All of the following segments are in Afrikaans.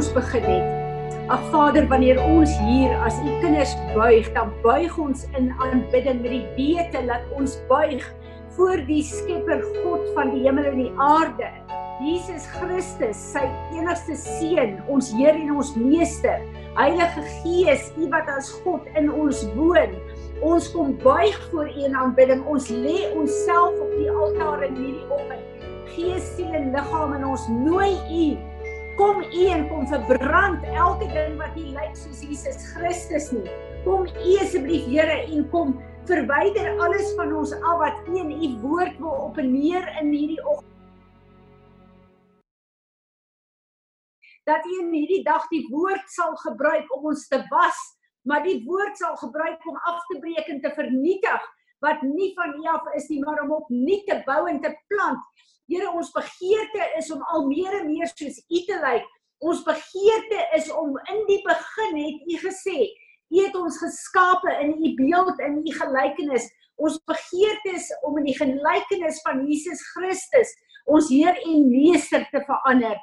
ons begin het. Ag Vader, wanneer ons hier as u kinders buig, dan buig ons in aanbidding met die wete dat ons buig voor die Skepper God van die hemel en die aarde. Jesus Christus, sy enigste seun, ons Heer en ons Meester. Heilige Gees, U wat as God in ons woon. Ons kom buig voor U in aanbidding. Ons lê onsself op die altaar in hierdie oggend. Gees, siel en liggaam en ons nooi U kom U en kom verbrand elke ding wat nie lyk soos Jesus Christus nie. Kom U asseblief Here en kom verwyder alles van ons af wat U in U woord wil openeer in hierdie oggend. dat U in hierdie dag die woord sal gebruik om ons te was, maar die woord sal gebruik om af te breek en te vernietig wat nie van U af is nie, maar om op nuut te bou en te plant. Here, ons begeerte is om al meer en meer soos U te lyk. Ons begeerte is om in die begin het U gesê, U het ons geskape in U beeld en U gelykenis. Ons begeerte is om in die gelykenis van Jesus Christus ons Heer en Meester te verander.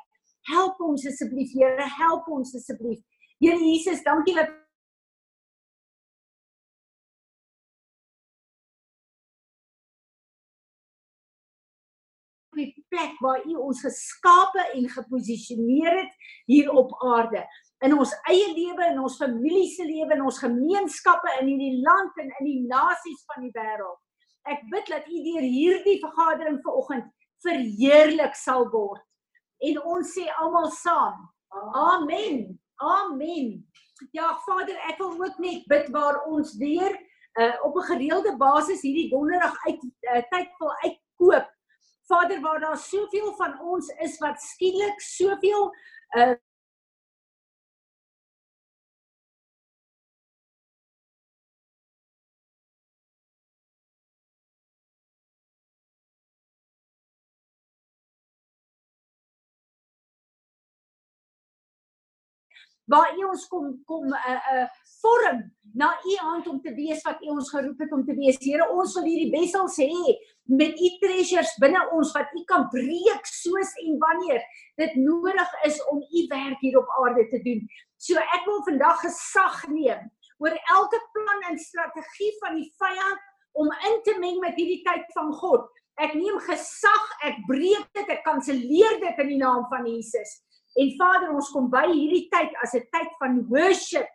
Help ons asseblief, Here, help ons asseblief. Here Jesus, dankie dat plek waar U ons geskape en geposisioneer het hier op aarde in ons eie lewe en ons familie se lewe en ons gemeenskappe in hierdie land en in die nasies van die wêreld. Ek bid dat U deur hierdie vergadering vanoggend verheerlik sal word en ons sê almal saam. Amen. Amen. Ja, Vader, ek wil ook net bid waar ons weer uh, op 'n gereelde basis hierdie donderdag uit uh, tyd wil uitkoop. Vader, waar daar soveel van ons is wat skielik soveel uh waar U ons kom kom 'n uh, eh, 'n uh, vorm na U hand om te wees wat U ons geroep het om te wees. Here, ons wil hierdie wessels hê met U treasures binne ons wat U kan breek soos en wanneer dit nodig is om U werk hier op aarde te doen. So ek wil vandag gesag neem oor elke plan en strategie van die vyand om in te meng met hierdie tyd van God. Ek neem gesag, ek breek dit, ek kanselleer dit in die naam van Jesus. En Vader, ons kom by hierdie tyd as 'n tyd van worship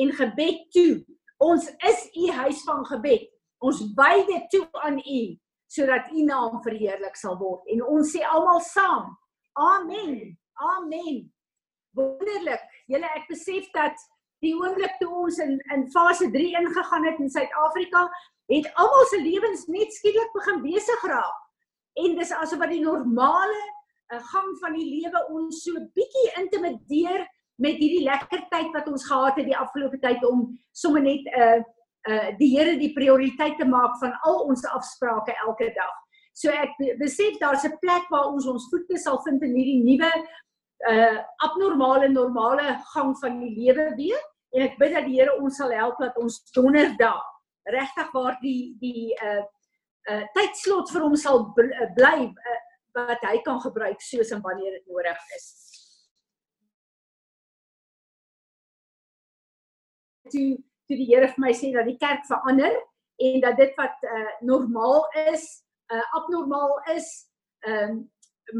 en gebed toe. Ons is u huis van gebed. Ons wy dit toe aan u sodat u naam verheerlik sal word. En ons sê almal saam: Amen. Amen. Wonderlik. Julle ek besef dat die oomblik toe ons in in fase 3 ingegaan het in Suid-Afrika, het almal se lewens net skielik begin besig raak. En dis asof wat die normale 'n gang van die lewe ons so bietjie intimideer met hierdie lekker tyd wat ons gehad het die afgelope tyd om sommer net 'n uh, uh die Here die prioriteit te maak van al ons afsprake elke dag. So ek besef daar's 'n plek waar ons ons voete sal vind in hierdie nuwe uh abnormale normale gang van die lewe weer en ek bid dat die Here ons sal help dat ons donderdag regtig waar die die uh uh tydslot vir hom sal bly uh, wat hy kan gebruik soos en wanneer dit nodig is. Toe toe die Here vir my sê dat die kerk verander en dat dit wat uh, normaal is, uh, abnormaal is, ehm um,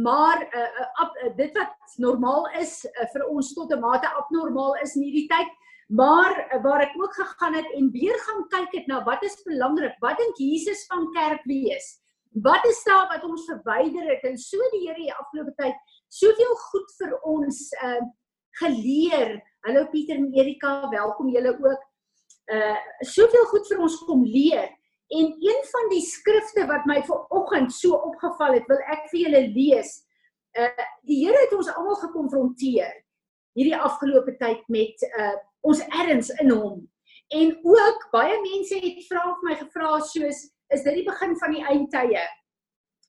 maar uh, ab, uh, dit wat normaal is uh, vir ons tot 'n mate abnormaal is in hierdie tyd. Maar waar ek ook gegaan het en weer gaan kyk het na wat is belangrik, wat dink Jesus van kerk wees? Wat is daar wat ons verwyder het en so die Here die afgelope tyd soveel goed vir ons uh geleer. Hallo Pieter en Erika, welkom julle ook. Uh soveel goed vir ons kom leer. En een van die skrifte wat my vanoggend so opgeval het, wil ek vir julle lees. Uh die Here het ons almal gekonfronteer hierdie afgelope tyd met uh ons erns in hom. En ook baie mense het vra vir my gevra soos is dit die begin van die eindtye.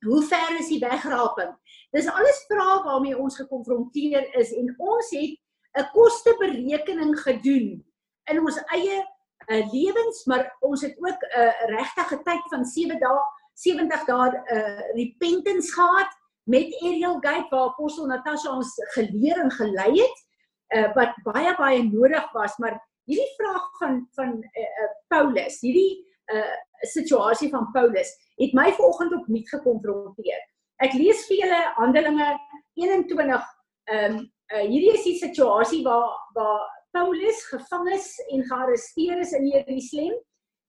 Hoe ver is die wegraping? Dis alles vrae waarmee ons gekonfronteer is en ons het 'n kosteberekening gedoen in ons eie uh, lewens, maar ons het ook 'n uh, regtige tyd van 7 dae, 70 dae uh, repentance gehad met Ariel Gate waar apostel Natasha ons geleer en gelei het. uh, wat baie baie nodig was, maar hierdie vraag van van uh, uh, Paulus, hierdie uh, situasie van Paulus het my vanoggend op nuut gekonfronteer. Ek lees vir julle Handelinge 21 ehm um, uh, hierdie is die situasie waar waar Paulus gevang is en gearresteer is in Jerusalem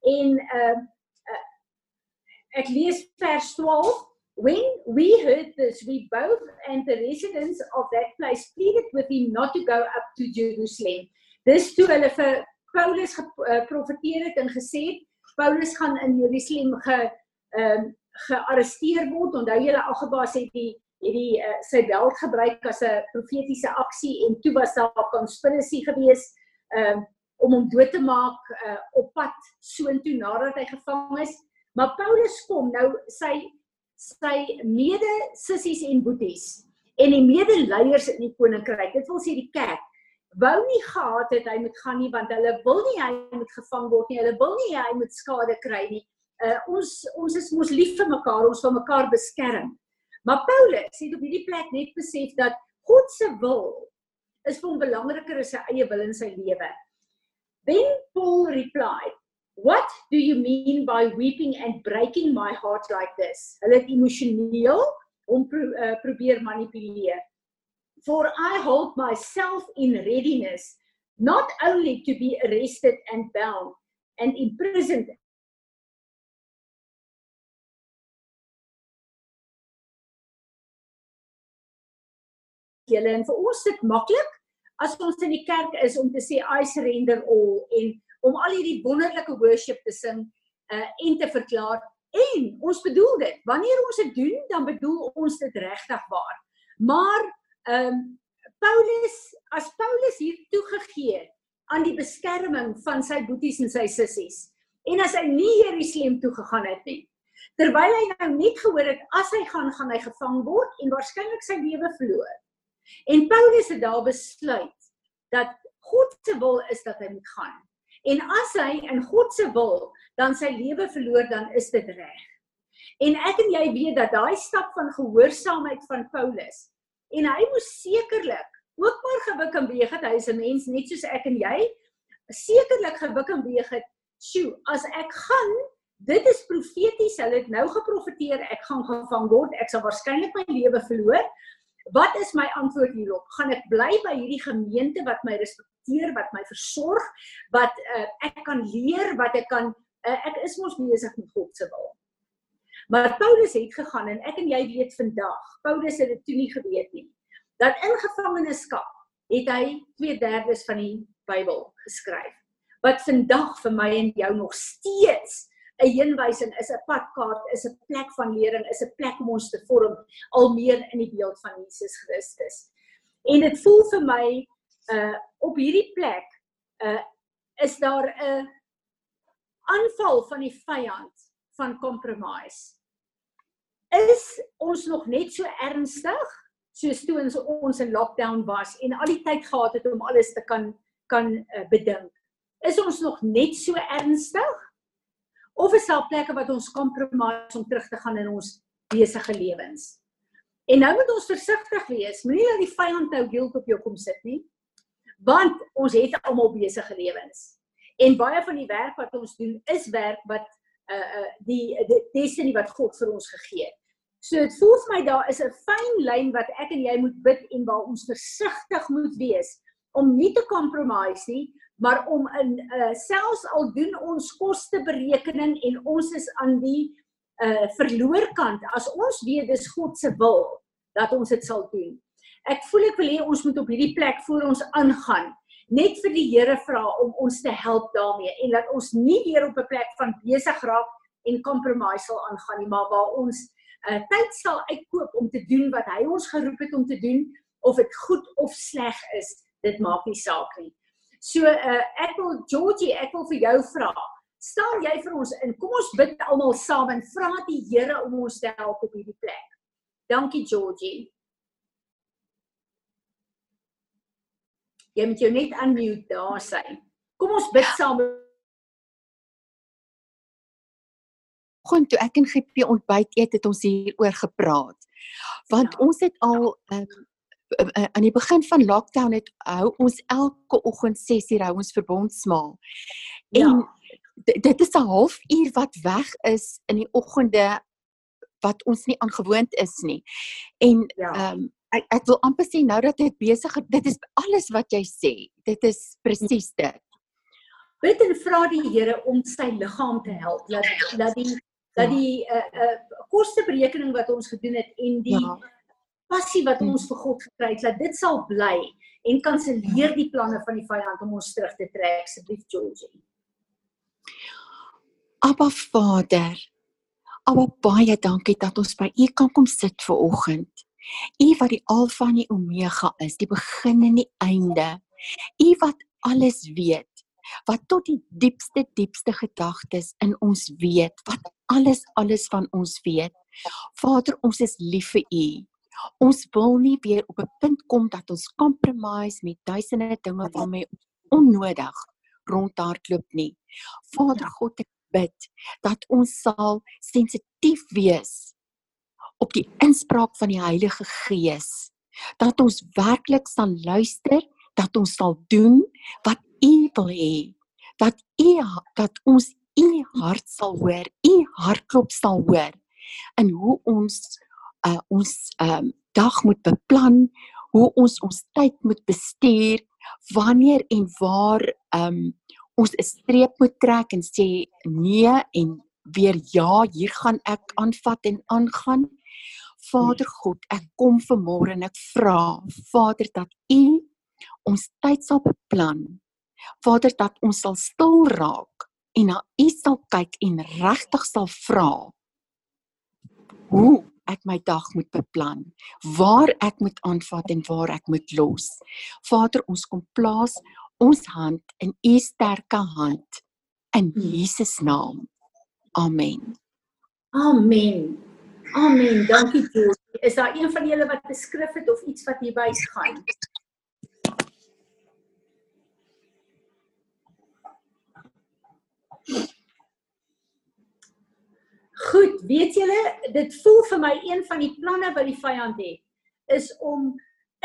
en ehm uh, uh, ek lees vers 12 When we heard this, we both and the residents of that place pleaded with him not to go up to Jerusalem. Dis toe hulle vir Paulus geprofeteer het en gesê het Paulus gaan in Jerusalem ge ehm uh, gearresteer word. Onthou julle algebaas het die het die uh, sy beld gebruik as 'n profetiese aksie en toe was daar 'n konspirasie gewees ehm uh, om hom dood te maak uh, op pad soontoe nadat hy gevang is. Maar Paulus kom nou sy sy mede sissies en boeties en die medeleiers in die koninkryk. Dit wil sê die kerk wou nie gehad het hy moet gaan nie want hulle wil nie hy moet gevang word nie. Hulle wil nie hy moet skade kry nie. Uh ons ons is mos lief vir mekaar, ons wil mekaar beskerm. Maar Paulus het op hierdie plek net besef dat God se wil is vir hom belangriker as sy eie wil in sy lewe. Then Paul replied, What do you mean by weeping and breaking my heart like this? Hulle het emosioneel om pro, uh, probeer manipuleer. For I hold myself in readiness not only to be arrested and bound and imprisoned Julle en vir ons dit maklik as ons in die kerk is om te sê I surrender all en om al hierdie wonderlike worship te sing uh, en te verklaar. En ons bedoel dit. Wanneer ons dit doen dan bedoel ons dit regtig waar. Maar ehm um, Paulus as Paulus hier toegegee aan die beskerming van sy boeties en sy sissies en as hy nie Jerusalem toe gegaan het nie terwyl hy nou net gehoor het as hy gaan gaan hy gevang word en waarskynlik sy lewe verloor en Paulus het daar besluit dat God se wil is dat hy moet gaan En as hy in God se wil dan sy lewe verloor, dan is dit reg. En ek en jy weet dat daai stap van gehoorsaamheid van Paulus en hy moes sekerlik ook maar gewik en beeg het. Hy is 'n mens net soos ek en jy. Sekerlik gewik en beeg het. Sjoe, as ek gaan, dit is profeties. Hulle het nou geprofeteer ek gaan gevang word. Ek sal waarskynlik my lewe verloor. Wat is my antwoord hierop? Gaan ek bly by hierdie gemeente wat my respekteer, wat my versorg, wat uh, ek kan leer, wat ek kan uh, ek is mos besig met God se wil. Maar Paulus het gegaan en ek en jy weet vandag, Paulus het dit toe nie geweet nie, dat in gevangenskap het hy 2/3 van die Bybel geskryf. Wat vandag vir my en jou nog steeds 'n heenwysing is 'n padkaart, is 'n plek van lering, is 'n plek om ons te vorm al meer in die beeld van Jesus Christus. En dit voel vir my uh op hierdie plek uh is daar 'n aanval van die vyand van compromise. Is ons nog net so ernstig soos toe ons ons in lockdown was en al die tyd gehad het om alles te kan kan uh, bedink? Is ons nog net so ernstig? of is daar plekke wat ons compromise om terug te gaan in ons besige lewens. En nou moet ons versigtig wees. Moenie dat die vyand nou guilt op jou kom sit nie. Want ons het almal besige lewens. En baie van die werk wat ons doen is werk wat uh uh die die destiny wat God vir ons gegee het. So dit voel vir my daar is 'n fyn lyn wat ek en jy moet bid en waar ons versigtig moet wees om nie te compromise nie, maar om in uh, selfs al doen ons koste berekening en ons is aan die uh verloorkant as ons weet dis God se wil dat ons dit sal doen. Ek voel ek wil hê ons moet op hierdie plek voor ons aangaan net vir die Here vra om ons te help daarmee en dat ons nie weer op 'n plek van besig raak en compromise sal aangaan nie maar waar ons uh tyd sal uitkoop om te doen wat hy ons geroep het om te doen of dit goed of sleg is dit maak nie saak nie. So uh, ek wil Georgie, ek wil vir jou vra. Staan jy vir ons in? Kom ons bid almal saam en vra die Here om ons te help op hierdie plek. Dankie Georgie. Jy moet jou net unmute daar sê. Kom ons bid saam. Gaan toe ek en GP ontbyt eet het ons hier oor gepraat. Want ja. ons het al um, aan die begin van lockdown het hou ons elke oggend 6uur hou ons verbondsmaal. En Ja. dit is 'n halfuur wat weg is in die oggende wat ons nie aangewoond is nie. En Ja. ehm um, ek ek wil amper sê nou dat dit besig dit is alles wat jy sê. Dit is presies dit. Bid en vra die Here om sy liggaam te help dat dat die dat Ja. die uh uh kosteberekening wat ons gedoen het en die Ja. passie wat Mm. ons vir God gekry het, dat dit sal bly en kanselleer die planne van die vyand om ons terug te trek, asseblief Georgie. Abba Vader. Abba baie dankie dat ons by U kan kom sit ver oggend. U wat die Alfa en die Omega is, die begin en die einde. U wat alles weet, wat tot die diepste diepste gedagtes in ons weet, wat alles alles van ons weet. Vader, ons is lief vir U. Ons wil nie weer op 'n punt kom dat ons compromise met duisende dinge waarmee ons onnodig rondhardloop nie. Vader God, ek bid dat ons sal sensitief wees op die inspraak van die Heilige Gees. Dat ons werklik sal luister, dat ons sal doen wat U wil hê. Dat U dat ons U hart sal hoor, U hartklop sal hoor in hoe ons uh, ons um, dag moet beplan, hoe ons ons tyd moet bestuur, wanneer en waar um, ons 'n streep moet trek en sê nee en weer ja, hier gaan ek aanvat en aangaan. Vader God, ek kom vanmôre en ek vra, Vader dat U ons tyd sal beplan. Vader dat ons sal stil raak en na U sal kyk en regtig sal vra hoe ek my dag moet beplan, waar ek moet aanvat en waar ek moet los. Vader, ons kom plaas ons hand in U sterke hand in Jesus naam. Amen. Amen. Amen. Dankie Georgie. Is daar een van julle wat beskrif het of iets wat hier bys gaan? Goed, weet julle, dit voel vir my een van die planne wat die vyand het is om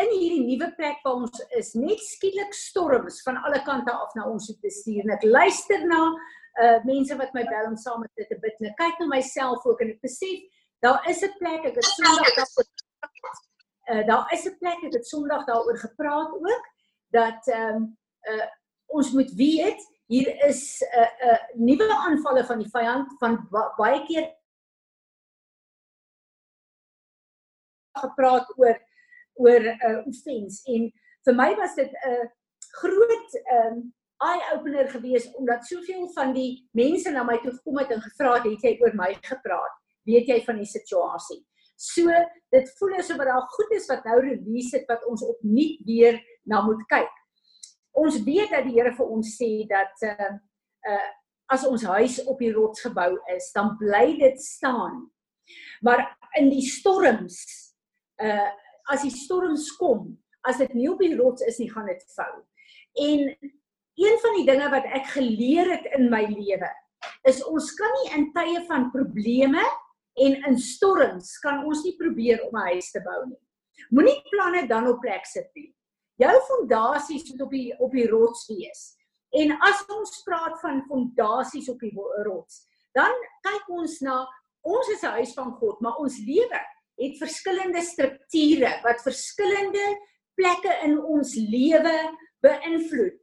in hierdie nuwe plek waar ons is net skielik storms van alle kante af na ons toe te stuur. En ek luister na uh mense wat my bel om saam met dit te bid. En ek kyk na myself ook en ek besef daar is 'n plek, ek het Sondag daaroor uh daar is 'n plek, ek het Sondag daaroor gepraat ook dat ehm um, uh ons moet weet hier is 'n uh, 'n uh, nuwe aanvalle van die vyand van ba baie keer gepraat oor oor 'n uh, offense en vir my was dit 'n uh, groot ehm um, eye-opener gewees omdat soveel van die mense na my toe gekom het en gevra het, "Het jy oor my gepraat? Weet jy van die situasie?" So dit voel asof daar goed is wat nou release het wat ons opnuut weer na moet kyk. Ons weet dat die Here vir ons sê dat uh uh as ons huis op die rots gebou is, dan bly dit staan. Maar in die storms uh as die storms kom, as dit nie op die rots is nie, gaan dit vou. En een van die dinge wat ek geleer het in my lewe is ons kan nie in tye van probleme en in storms kan ons nie probeer om 'n huis te bou nie. Moenie planne dan op plek sit nie. Jou fondasies moet op die op die rots wees. En as ons praat van fondasies op die rots, dan kyk ons na ons is 'n huis van God, maar ons lewe het verskillende strukture wat verskillende plekke in ons lewe beïnvloed.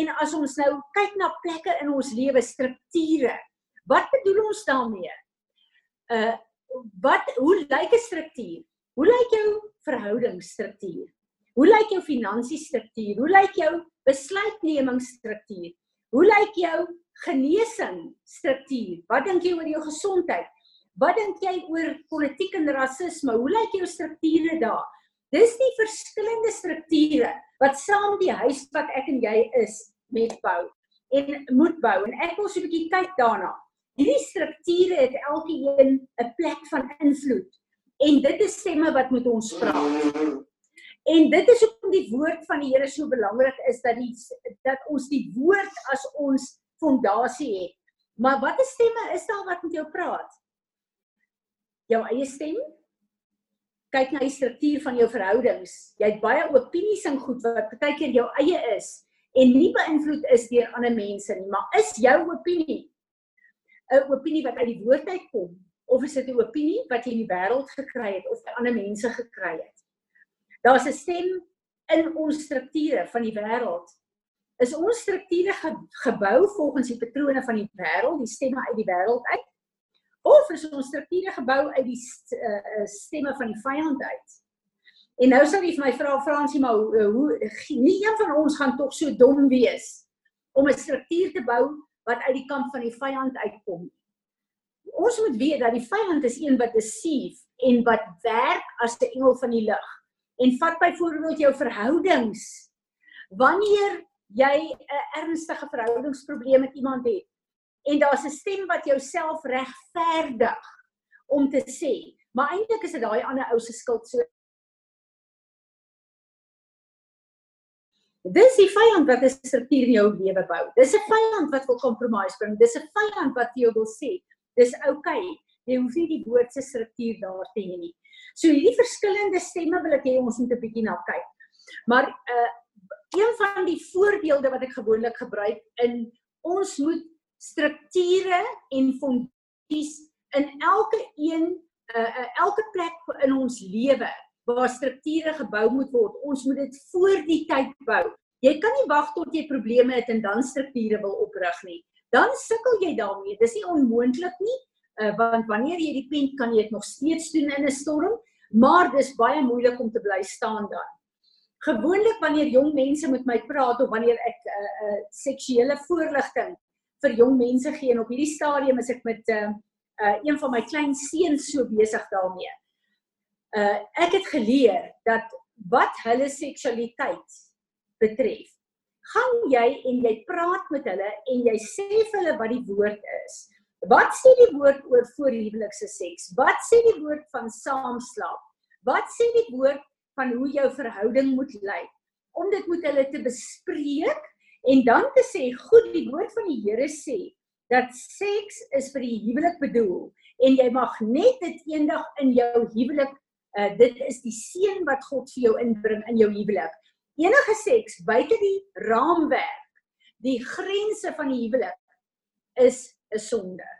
En as ons nou kyk na plekke in ons lewe, strukture, wat bedoel ons daarmee? Uh wat hoe lyk 'n struktuur? Hoe lyk jou verhoudingsstruktuur? Hoe lyk jou finansiëstruktuur? Hoe lyk jou besluitnemingsstruktuur? Hoe lyk jou genesingstruktuur? Wat dink jy oor jou gesondheid? Wat dink jy oor politiek en rasisme? Hoe lyk jou strukture daar? Dis die verskillende strukture wat saam die huis wat ek en jy is met bou en moet bou. En ek wil so 'n bietjie kyk daarna. Hierdie strukture het elkeen 'n plek van invloed en dit is stemme wat met ons praat. En dit is hoekom die woord van die Here so belangrik is dat die dat ons die woord as ons fondasie het. Maar watter stemme is daar wat met jou praat? Jou eie stem? kyk na die struktuur van jou verhoudings. Jy het baie opinies en goed wat baie keer jou eie is en nie beïnvloed is deur ander mense nie, maar is jou opinie 'n opinie wat uit die woord uitkom of is dit 'n opinie wat jy in die wêreld gekry het of by ander mense gekry het? Daar's 'n stem in ons strukture van die wêreld. Is ons strukture ge gebou volgens die patrone van die wêreld, die stemme uit die wêreld uit? Of is ons strukture gebou uit die uh, stemme van die vyand uit? En nou sal jy vir my vra Fransie maar hoe, hoe nie een van ons gaan tog so dom wees om 'n struktuur te bou wat uit die kamp van die vyand uitkom. Ons moet weet dat die vyand is een wat deceive en wat werk as 'n engel van die lig. En vat byvoorbeeld jou verhoudings. Wanneer jy 'n ernstige verhoudingsprobleem met iemand het en daar's 'n stem wat jouself regverdig om te sê, maar eintlik is dit daai ander ou se skuld so Dis die vyand wat 'n struktuur in jou lewe bou. Dis 'n vyand wat wil compromise bring. Dis 'n vyand wat jou wil sê, dis oukei. Okay. Jy hoef nie die woord se struktuur daar te hê nie. So hierdie verskillende stemme wil ek hê ons moet 'n bietjie na kyk. Maar uh een van die voorbeelde wat ek gewoonlik gebruik in ons moet strukture en fondasies in elke een uh elke plek in ons lewe waar strukture gebou moet word. Ons moet dit voor die tyd bou. Jy kan nie wag tot jy probleme het en dan strukture wil oprig nie. Dan sukkel jy daarmee. Dis nie onmoontlik nie, uh, want wanneer jy die pen kan jy dit nog steeds doen in 'n storm, maar dis baie moeilik om te bly staan dan. Gewoonlik wanneer jong mense met my praat of wanneer ek 'n uh, eh, uh, eh, seksuele voorligting vir jong mense gee en op hierdie stadium is ek met 'n uh, uh, een van my klein seuns so besig daarmee uh ek het geleer dat wat hulle seksualiteit betref gaan jy en jy praat met hulle en jy sê vir hulle wat die woord is wat sê die woord oor voorhuwelikse seks? Wat sê die woord van saamslaap? Wat sê die woord van hoe jou verhouding moet lyk? Om dit met hulle te bespreek en dan te sê goed die woord van die Here sê dat seks is vir die huwelik bedoel en jy mag net dit eendag in jou huwelik Uh, dit is die seën wat God vir jou inbring in jou huwelik. Enige seks buite die raamwerk, die grense van die huwelik is 'n sonde.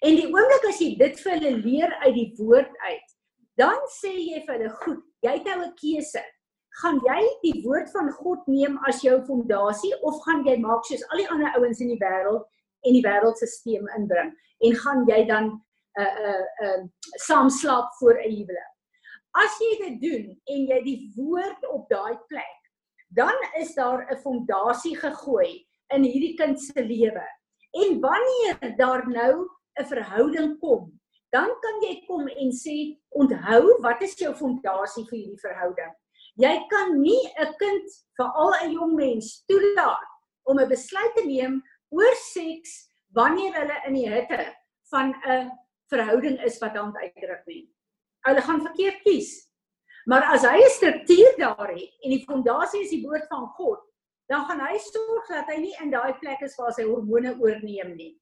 En die oomblik as jy dit vir hulle leer uit die woord uit, dan sê jy vir hulle, "Goed, jy het nou 'n keuse. Gaan jy die woord van God neem as jou fondasie of gaan jy maak soos al die ander ouens in die wêreld en die wêreldstelsel inbring en gaan jy dan 'n uh, 'n uh, 'n uh, saam slaap voor 'n huwelik?" As jy dit doen en jy die woord op daai plek, dan is daar 'n fondasie gegooi in hierdie kind se lewe. En wanneer daar nou 'n verhouding kom, dan kan jy kom en sê, "Onthou, wat is jou fondasie vir hierdie verhouding?" Jy kan nie 'n kind, veral 'n jong mens, toelaat om 'n besluit te neem oor seks wanneer hulle in die hitte van 'n verhouding is wat aan uitdruk nie hulle gaan verkeerd kies. Maar as hy 'n struktuur daar het en die fondasie is die woord van God, dan gaan hy sorg dat hy nie in daai plek is waar sy hormone oorneem nie.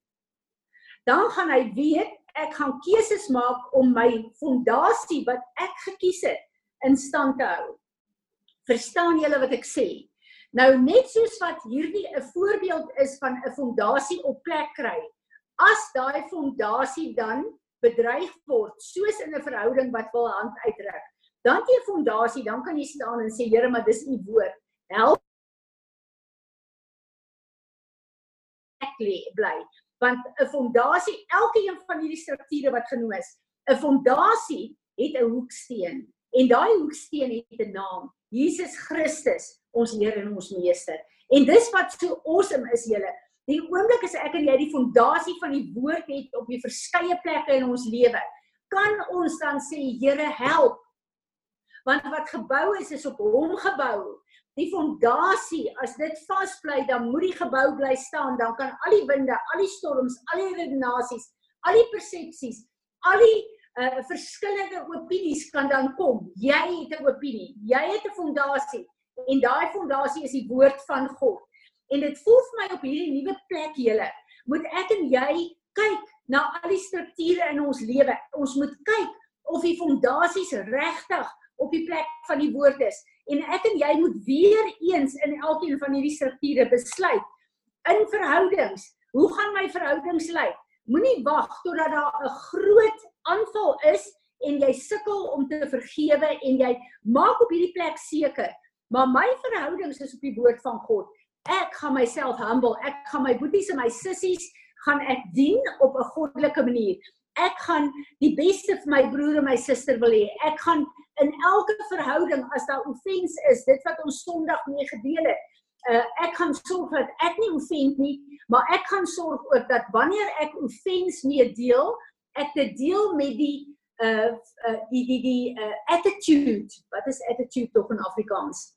Dan gaan hy weet ek gaan keuses maak om my fondasie wat ek gekies het in stand te hou. Verstaan julle wat ek sê? Nou net soos wat hierdie 'n voorbeeld is van 'n fondasie op plek kry. As daai fondasie dan bedreig word soos in 'n verhouding wat wil hand uitdruk. Dan jy 'n fondasie, dan kan jy staan en sê Here, maar dis u woord. Help ek bly. Want 'n fondasie, elke een van hierdie strukture wat genoem is, 'n fondasie het 'n hoeksteen en daai hoeksteen het 'n naam. Jesus Christus, ons Here en ons Meester. En dis wat so awesome is julle. Die oomblik as ek en jy die fondasie van die woord het op die verskeie plekke in ons lewe, kan ons dan sê Here help. Want wat gebou is is op hom gebou. Die fondasie, as dit vasbly, dan moet die gebou bly staan, dan kan al die winde, al die storms, al die redenasies, al die persepsies, al die uh, verskillende opinies kan dan kom. Jy het 'n opinie, jy het 'n fondasie en daai fondasie is die woord van God. En dit voel vir my op hierdie nuwe plek julle, moet ek en jy kyk na al die strukture in ons lewe. Ons moet kyk of die fondasies regtig op die plek van die woord is. En ek en jy moet weer eens in elkeen van hierdie strukture besluit in verhoudings, hoe gaan my verhoudings lyk? Moenie wag totdat daar 'n groot aanval is en jy sukkel om te vergewe en jy maak op hierdie plek seker, maar my verhoudings is op die woord van God. Ek gaan myself humble, ek gaan my boeties en my sissies gaan ek dien op 'n goddelike manier. Ek gaan die beste vir my broer en my suster wil hê. Ek gaan in elke verhouding as daar offens is, dit wat ons Sondag mee gedeel het, uh, ek gaan sorg dat ek nie offend nie, maar ek gaan sorg ook dat wanneer ek offens mee deel, ek dit deel met die uh, uh die die die uh, attitude. Wat is attitude tog in Afrikaans?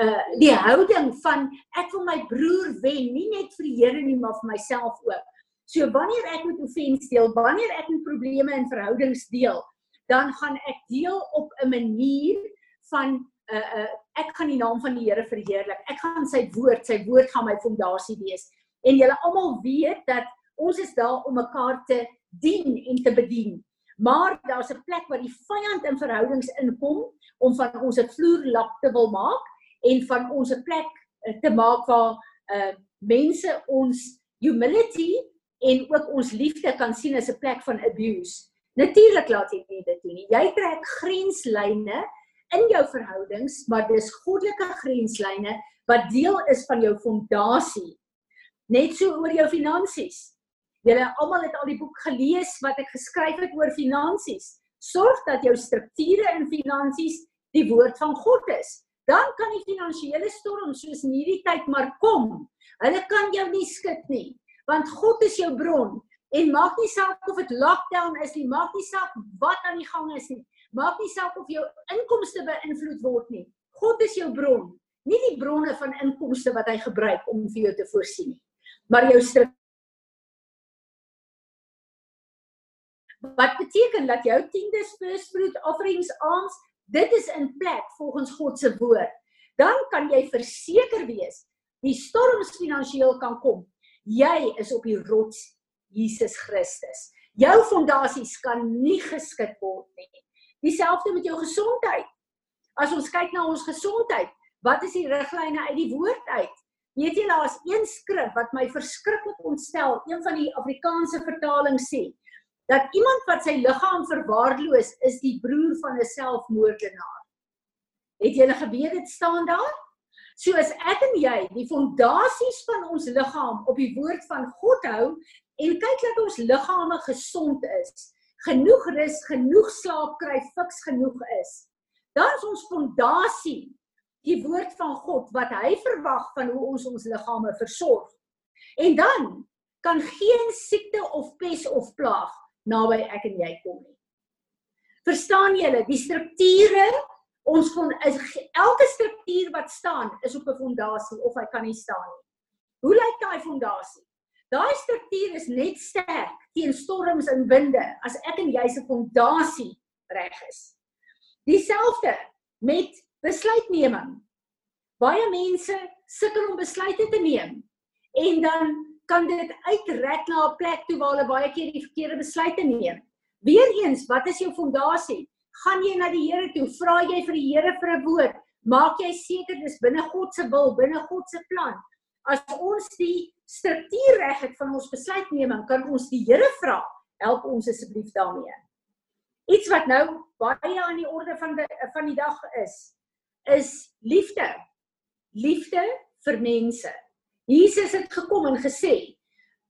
Uh die houding van ek wil my broer wen, nie net vir die Here nie, maar vir myself ook. So wanneer ek met offens deel, wanneer ek met probleme in verhoudings deel, dan gaan ek deel op 'n manier van uh uh ek gaan die naam van die Here verheerlik. Ek gaan sy woord, sy woord gaan my fondasie wees. En julle almal weet dat ons is daar om mekaar te dien en te bedien. Maar daar's 'n plek waar die vyand in verhoudings inkom om van ons 'n vloerlap te wil maak en van ons 'n plek uh, te maak waar uh mense ons humility en ook ons liefde kan sien as 'n plek van abuse. Natuurlik laat jy dit doen nie. Jy trek grenslyne in jou verhoudings, maar dis goddelike grenslyne wat deel is van jou fondasie. Net so oor jou finansies. Julle almal het al die boek gelees wat ek geskryf het oor finansies. Sorg dat jou strukture in finansies die woord van God is. Dan kan die finansiële storm soos in hierdie tyd maar kom. Hulle kan jou nie skud nie, want God is jou bron. En maak nie saak of dit lockdown is nie, maak nie saak wat aan die gang is nie. Maak nie saak of jou inkomste beïnvloed word nie. God is jou bron, nie die bronne van inkomste wat hy gebruik om vir jou te voorsien nie. Maar jou strik Wat beteken dat jou tiendes, first fruit offerings, alms, dit is in plek volgens God se woord. Dan kan jy verseker wees die storms finansiëel kan kom. Jy is op die rots Jesus Christus. Jou fondasies kan nie geskit word nie. Dieselfde met jou gesondheid. As ons kyk na ons gesondheid, wat is die riglyne uit die woord uit? Weet jy daar's een skrif wat my verskriklik ontstel, een van die Afrikaanse vertalings sê dat iemand wat sy liggaam verwaarloos is die broer van 'n selfmoordenaar. Het jy geweet dit staan daar? So as ek en jy die fondasies van ons liggaam op die woord van God hou en kyk dat ons liggame gesond is, genoeg rus, genoeg slaap kry, fiks genoeg is. Dan is ons fondasie die woord van God wat hy verwag van hoe ons ons liggame versorg. En dan kan geen siekte of pes of plaag naby ek en jy kom nie. Verstaan julle, die strukture ons is elke struktuur wat staan is op 'n fondasie of hy kan nie staan nie. Hoe lyk daai fondasie? Daai struktuur is net sterk teen storms en winde as ek en jy se fondasie reg is. Dieselfde met besluitneming. Baie mense sukkel om besluite te neem en dan kan dit uitrek na 'n plek toe waar hulle baie keer die verkeerde besluite neem. Weereens, wat is jou fondasie? Gaan jy na die Here toe? Vra jy vir die Here vir 'n woord? Maak jy seker dis binne God se wil, binne God se plan? As ons die struktuur reg het van ons besluitneming, kan ons die Here vra, help ons asseblief daarmee. Iets wat nou baie aan die orde van die van die dag is, is liefde. Liefde vir mense. Jesus het gekom en gesê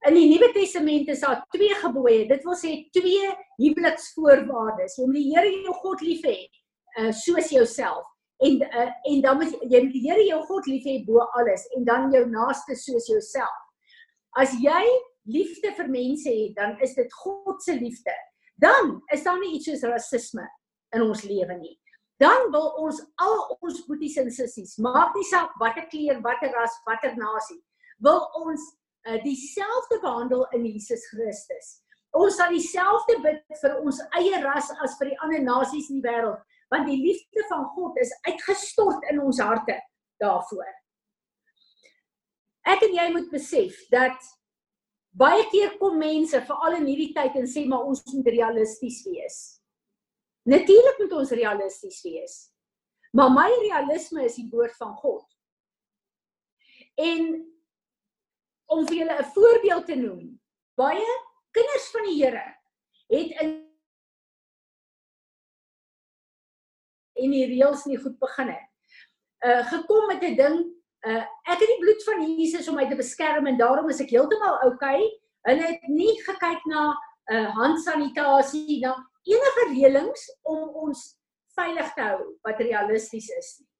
in die Nuwe Testament is daar twee gebooie. Dit wil sê twee huweliksvoorwaardes. Jy moet die Here jou God lief hê, uh, soos jouself en uh, en dan moet jy die Here jou God lief hê bo alles en dan jou naaste soos jouself. As jy liefde vir mense het, dan is dit God se liefde. Dan is daar nie iets soos rasisme in ons lewe nie. Dan wil ons al ons boeties en sissies, maak nie saak watter kleur, watter ras, watter nasie, wil ons uh, dieselfde behandel in Jesus Christus. Ons sal dieselfde bid vir ons eie ras as vir die ander nasies in die wêreld, want die liefde van God is uitgestort in ons harte daarvoor ek en jy moet besef dat baie keer kom mense veral in hierdie tyd en sê maar ons moet realisties wees. Natuurlik moet ons realisties wees. Maar my realisme is die woord van God. En om vir julle 'n voorbeeld te noem, baie kinders van die Here het in en die reëls nie goed begin het. Uh gekom met 'n ding, uh ek het die bloed van Jesus om my te beskerm en daarom is ek heeltemal oukei. Okay. Hulle het nie gekyk na uh handsanitasie, na enige reëlings om ons veilig te hou wat realisties is nie.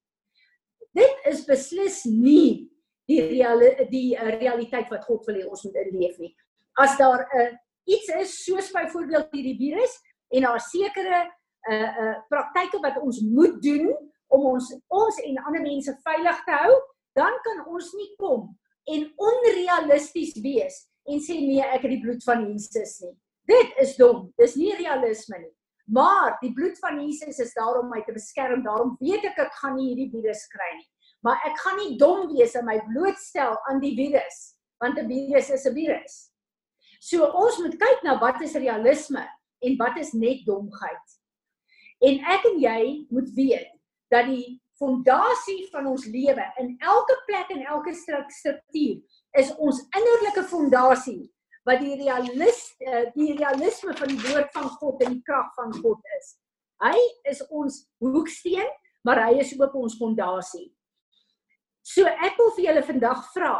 Dit is beslis nie die reale die uh, realiteit wat God wil hê ons moet inleef nie. As daar 'n uh, iets is soos byvoorbeeld hierdie virus en daar sekere uh uh praktyke wat ons moet doen om ons ons en ander mense veilig te hou, dan kan ons nie kom en onrealisties wees en sê nee, ek het die bloed van Jesus nie. Dit is dom. Dis nie realisme nie. Maar die bloed van Jesus is daar om my te beskerm. Daarom weet ek ek gaan nie hierdie virus kry nie. Maar ek gaan nie dom wees en my blootstel aan die virus, want 'n virus is 'n virus. So ons moet kyk na wat is realisme en wat is net domheid. En ek en jy moet weet dat die fondasie van ons lewe in elke plek en elke struktuur is ons innerlike fondasie wat die realis eh, die realisme van die woord van God en die krag van God is. Hy is ons hoeksteen, maar hy is ook ons fondasie. So ek wil vir julle vandag vra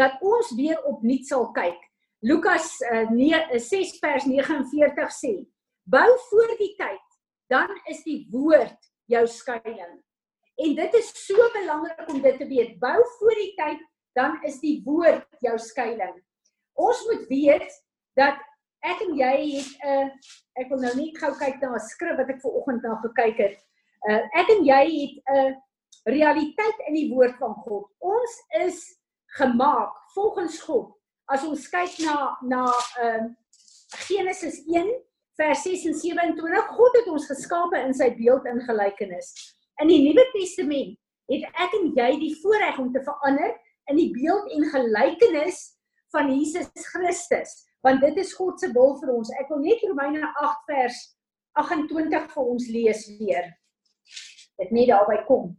dat ons weer opnuut sal kyk Lukas uh, 6 vers 49 sê: Bou voor die tyd, dan is die woord jou skuilings. En dit is so belangrik om dit te weet. Bou voor die tyd, dan is die woord jou skuilings. Ons moet weet dat ek en jy het 'n uh, ek wil nou net gou kyk na 'n skrif wat ek ver oggend na gekyk het. Uh, ek en jy het 'n uh, realiteit in die woord van God. Ons is gemaak volgens God as ons kyk na na ehm uh, Genesis 1 vers 6 en 27, God het ons geskape in sy beeld en gelykenis. In die Nuwe Testament het ek en jy die voorreg om te verander in die beeld en gelykenis van Jesus Christus, want dit is God se wil vir ons. Ek wil net Romeine 8 vers 28 vir ons lees weer. Dit net daarby kom.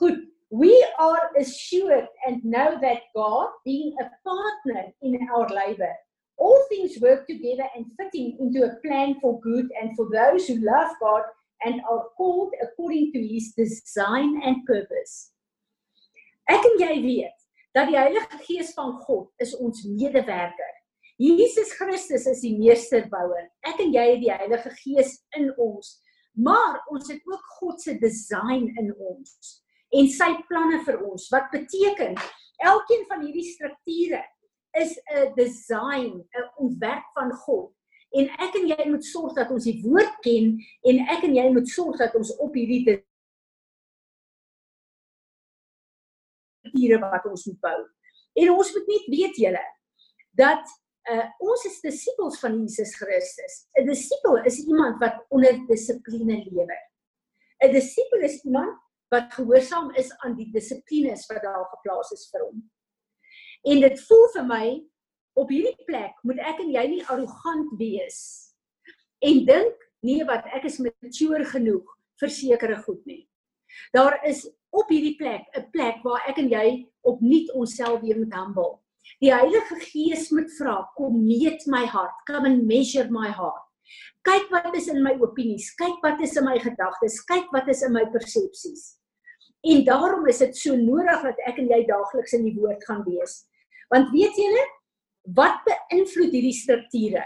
Goed, we are assured and know that God, being a partner in our labor, all things work together and fitting into a plan for good and for those who love God and are called according to his design and purpose. Ek en jy weet dat die Heilige Gees van God is ons medewerker. Jesus Christus is die meesterbouer. Ek en jy het die Heilige Gees in ons, maar ons het ook God se design in ons en sy planne vir ons. Wat beteken elkeen van hierdie strukture is 'n design, 'n ontwerp van God. En ek en jy moet sorg dat ons die woord ken en ek en jy moet sorg dat ons op hierdie strukture wat ons moet bou. En ons moet net weet julle dat uh, ons is disippels van Jesus Christus. 'n Disipel is iemand wat onder dissipline lewe. 'n Disipel is iemand wat gehoorsaam is aan die dissiplines wat daar geplaas is vir hom. En dit voel vir my op hierdie plek moet ek en jy nie arrogant wees en dink nee wat ek is mature genoeg vir sekere goed nie. Daar is op hierdie plek 'n plek waar ek en jy opnuut onsself weer moet humble. Die Heilige Gees moet vra, kom meet my hart, come and measure my heart. Kyk wat is in my opinies, kyk wat is in my gedagtes, kyk wat is in my persepsies. En daarom is dit so nodig dat ek en jy daagliks in die woord gaan wees. Want weet julle, wat beïnvloed hierdie strukture?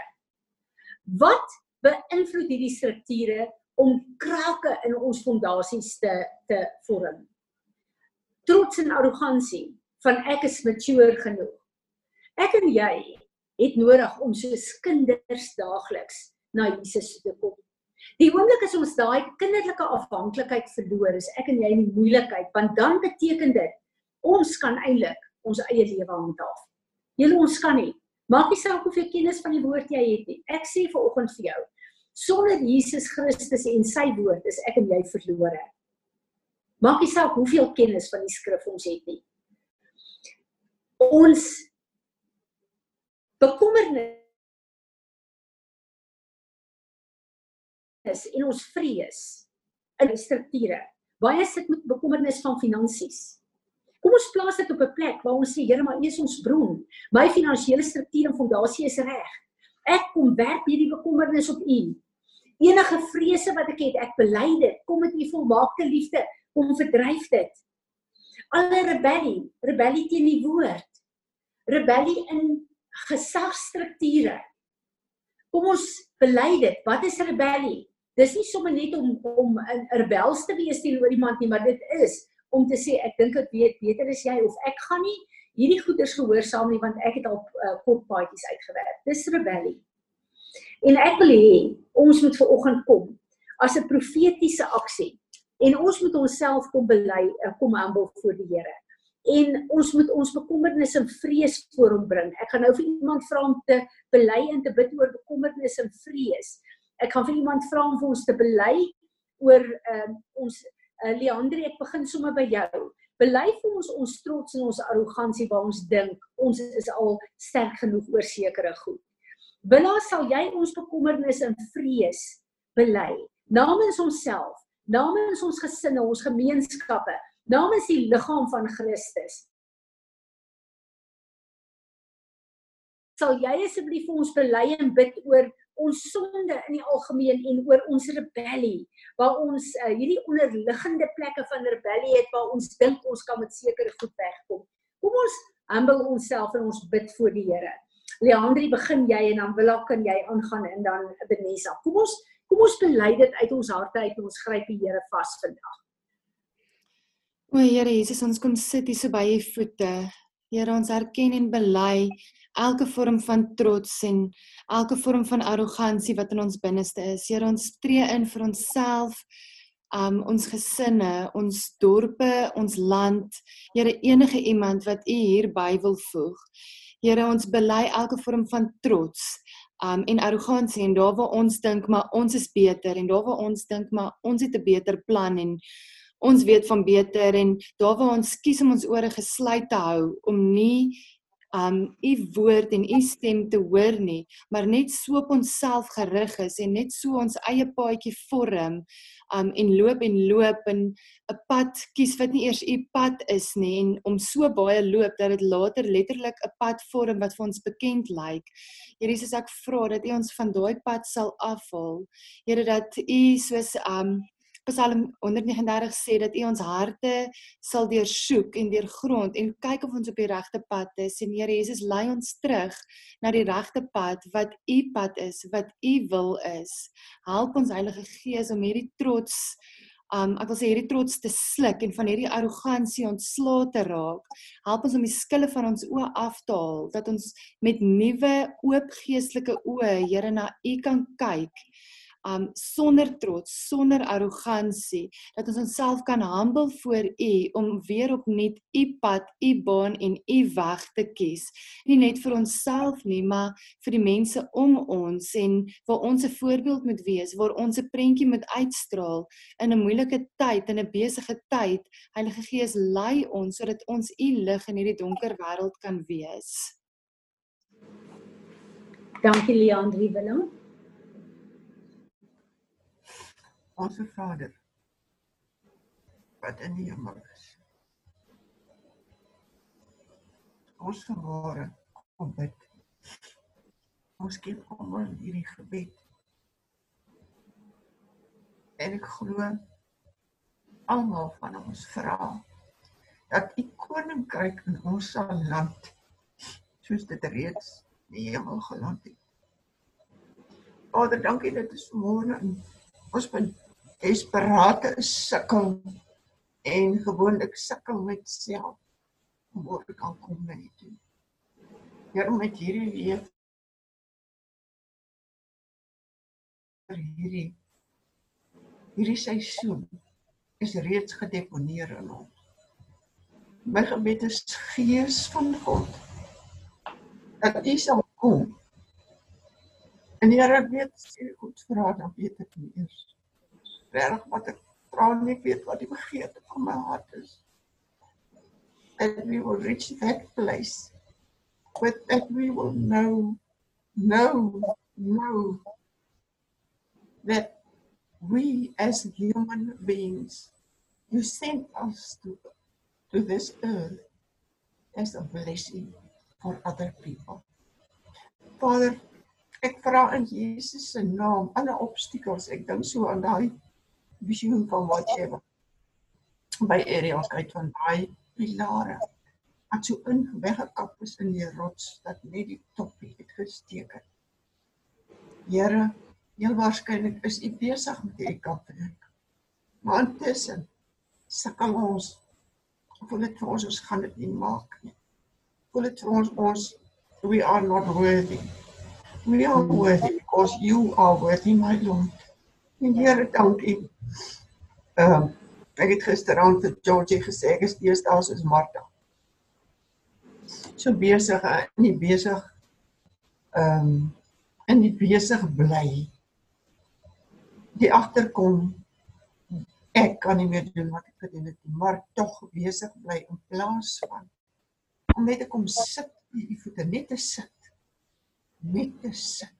Wat beïnvloed hierdie strukture om krake in ons fondasies te te vorm? Trots en arrogansie van ek is mature genoeg. Ek en jy het nodig om soos kinders daagliks na Jesus te kom. Die oomblik as ons daai kinderlike afhanklikheid verloor, is ek en jy in die moeilikheid, want dan beteken dit ons kan eintlik ons eie lewe handhaaf. Julle ons kan nie. Maak nie saak hoeveel kennis van die woord jy het nie. Ek sê vir oggend vir jou, sonder Jesus Christus en sy woord is ek en jy verlore. Maak nie saak hoeveel kennis van die skrif ons het nie. Ons bekommernis bekommernis en ons vrees in strukture. Baie sit met bekommernis van finansies. Kom ons plaas dit op 'n plek waar ons sê Here, maar U is ons bron. My finansiële struktuur en fondasie is reg. Ek kom werk hierdie bekommernis op U. Enige vrese wat ek het, ek bely dit. Kom met U volmaakte liefde, kom verdryf dit. Alle rebellie, rebellie teen die woord. Rebellie in gesagstrukture. Kom ons bely dit. Wat is rebellie? Dis nie sommer net om om 'n rebels te wees teenoor iemand nie, maar dit is om te sê ek dink ek weet beter as jy of ek gaan nie hierdie goeders gehoorsaam nie want ek het al uh, kort paadjies uitgewerk. Dis rebellie. En ek wil hê ons moet ver oggend kom as 'n profetiese aksie en ons moet onsself kom bely eh, kom aanbod voor die Here. En ons moet ons bekommernisse en vrees voor hom bring. Ek gaan nou vir iemand vra om te bely en te bid oor bekommernisse en vrees. Ek gaan vir iemand vra om vir ons te bely oor uh, ons uh, Leandri, ek begin sommer by jou. Bely vir ons ons trots en ons arrogansie waar ons dink ons is al sterk genoeg oor sekere goed. Binne sal jy ons bekommernis en vrees bely namens onsself, namens ons gesinne, ons gemeenskappe, namens die liggaam van Christus. Sal jy asseblief vir ons bely en bid oor ons sonde in die algemeen en oor ons rebellie waar ons uh, hierdie onderliggende plekke van rebellie het waar ons dink ons kan met sekere goed wegkom. Kom ons humble onsself en ons bid voor die Here. Leandri, begin jy en dan wil ek kan jy aangaan en dan Benesa. Kom ons kom ons bely dit uit ons harte uit en ons gryp die Here vas vandag. O Here Jesus, ons kom sit hier so by u voete. Here, ons erken en bely elke vorm van trots en elke vorm van arrogansie wat in ons binneste is. Here, ons tree in vir onsself, um ons gesinne, ons dorpe, ons land. Here, enige iemand wat u hierby wil voeg. Here ons bely elke vorm van trots um en arrogansie en daar waar ons dink maar ons is beter en daar waar ons dink maar ons het 'n beter plan en ons weet van beter en daar waar ons kies om ons ore gesluit te hou om nie um u woord en u stem te hoor nie maar net so op onsself gerig is en net so ons eie paadjie vorm um en loop en loop en 'n pad kies wat nie eers u pad is nie en om so baie loop dat dit later letterlik 'n pad vorm wat vir ons bekend lyk. Here Jesus ek vra dat u ons van daai pad sal afhaal. Here dat u soos um Psalm 139 sê dat U ons harte sal deursoek en deurgrond en kyk of ons op die regte pad is. En Here Jesus, lei ons terug na die regte pad wat U pad is, wat U wil is. Help ons Heilige Gees om hierdie trots um ek wil sê hierdie trots te sluk en van hierdie arrogansie ontslae te raak. Help ons om die skille van ons oë af te haal dat ons met nuwe oop geestelike oë Here na U kan kyk um sonder trots, sonder arrogansie, dat ons onsself kan humble voor U om weer opnuut U pad, U baan en U weg te kies. Nie net vir onsself nie, maar vir die mense om ons en waar ons 'n voorbeeld moet wees, waar ons 'n prentjie moet uitstraal in 'n moeilike tyd en 'n besige tyd. Heilige Gees, lei ons sodat ons U lig in hierdie donker wêreld kan wees. Dankie Leandri Willem. Onse Vader wat in die hemel is. Ons vanmôre kom bid. Ons gee kom in hierdie gebed. En ek glo almal van ons vra dat u koninkryk in ons sal land soos dit reeds in die hemel geland het. Vader, dankie dat ons môre in ons desperate sukkel en gewoonlik sukkel met self om oor kan kom na U toe. Here met hierdie week vir hierdie hierdie seisoen is reeds gedeponeer in ons. My gebed is gees van God dat U sal kom. En Here weet, sê goed vra dan weet ek nie eers reg wat ek vra nie weet wat die begeerte van my hart is. And we will reach that place with that we will know know know that we as human beings, you sent us to, to this earth as a blessing for other people. Vader, ek vra in Jesus se naam alle obstakels. Ek dink so aan daai visioen van wat jy by areas kyk van daai pilare wat so in weggekap is in die rots dat net die toppie het gesteek het. Here, heel waarskynlik is u besig met u kapwerk. Maar intussen sukkel ons voel dit vir ons ons gaan dit nie maak nie. Voel dit vir ons ons we are not worthy. We are worthy because you are worthy my Lord. En Here, dankie. Ehm um, ek het gisteraand vir Georgie gesê ek is deesdae soos Martha. So besig en nie besig ehm um, in die besig bly. Die agterkom ek kan nie meer doen wat ek gedoen het nie, maar tog besig bly in plaas van om net te kom sit by die voete net te sit. Net te sit.